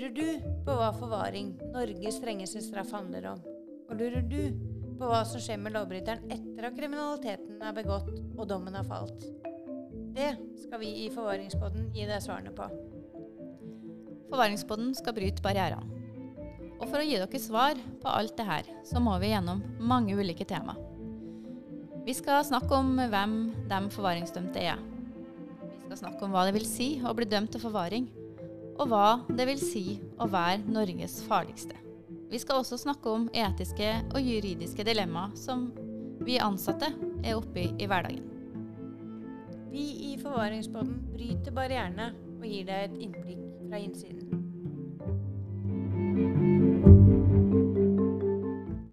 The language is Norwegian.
Lurer du på hva forvaring, Norges strengeste straff, handler om? Og lurer du på hva som skjer med lovbryteren etter at kriminaliteten er begått og dommen har falt? Det skal vi i Forvaringsboden gi deg svarene på. Forvaringsboden skal bryte barrierene. Og for å gi dere svar på alt det her, så må vi gjennom mange ulike tema. Vi skal snakke om hvem de forvaringsdømte er. Vi skal snakke om hva det vil si å bli dømt til forvaring, og hva det vil si å være Norges farligste. Vi skal også snakke om etiske og juridiske dilemmaer som vi ansatte er oppe i hverdagen. Vi i Forvaringspodden bryter barrierene og gir deg et innblikk fra innsiden.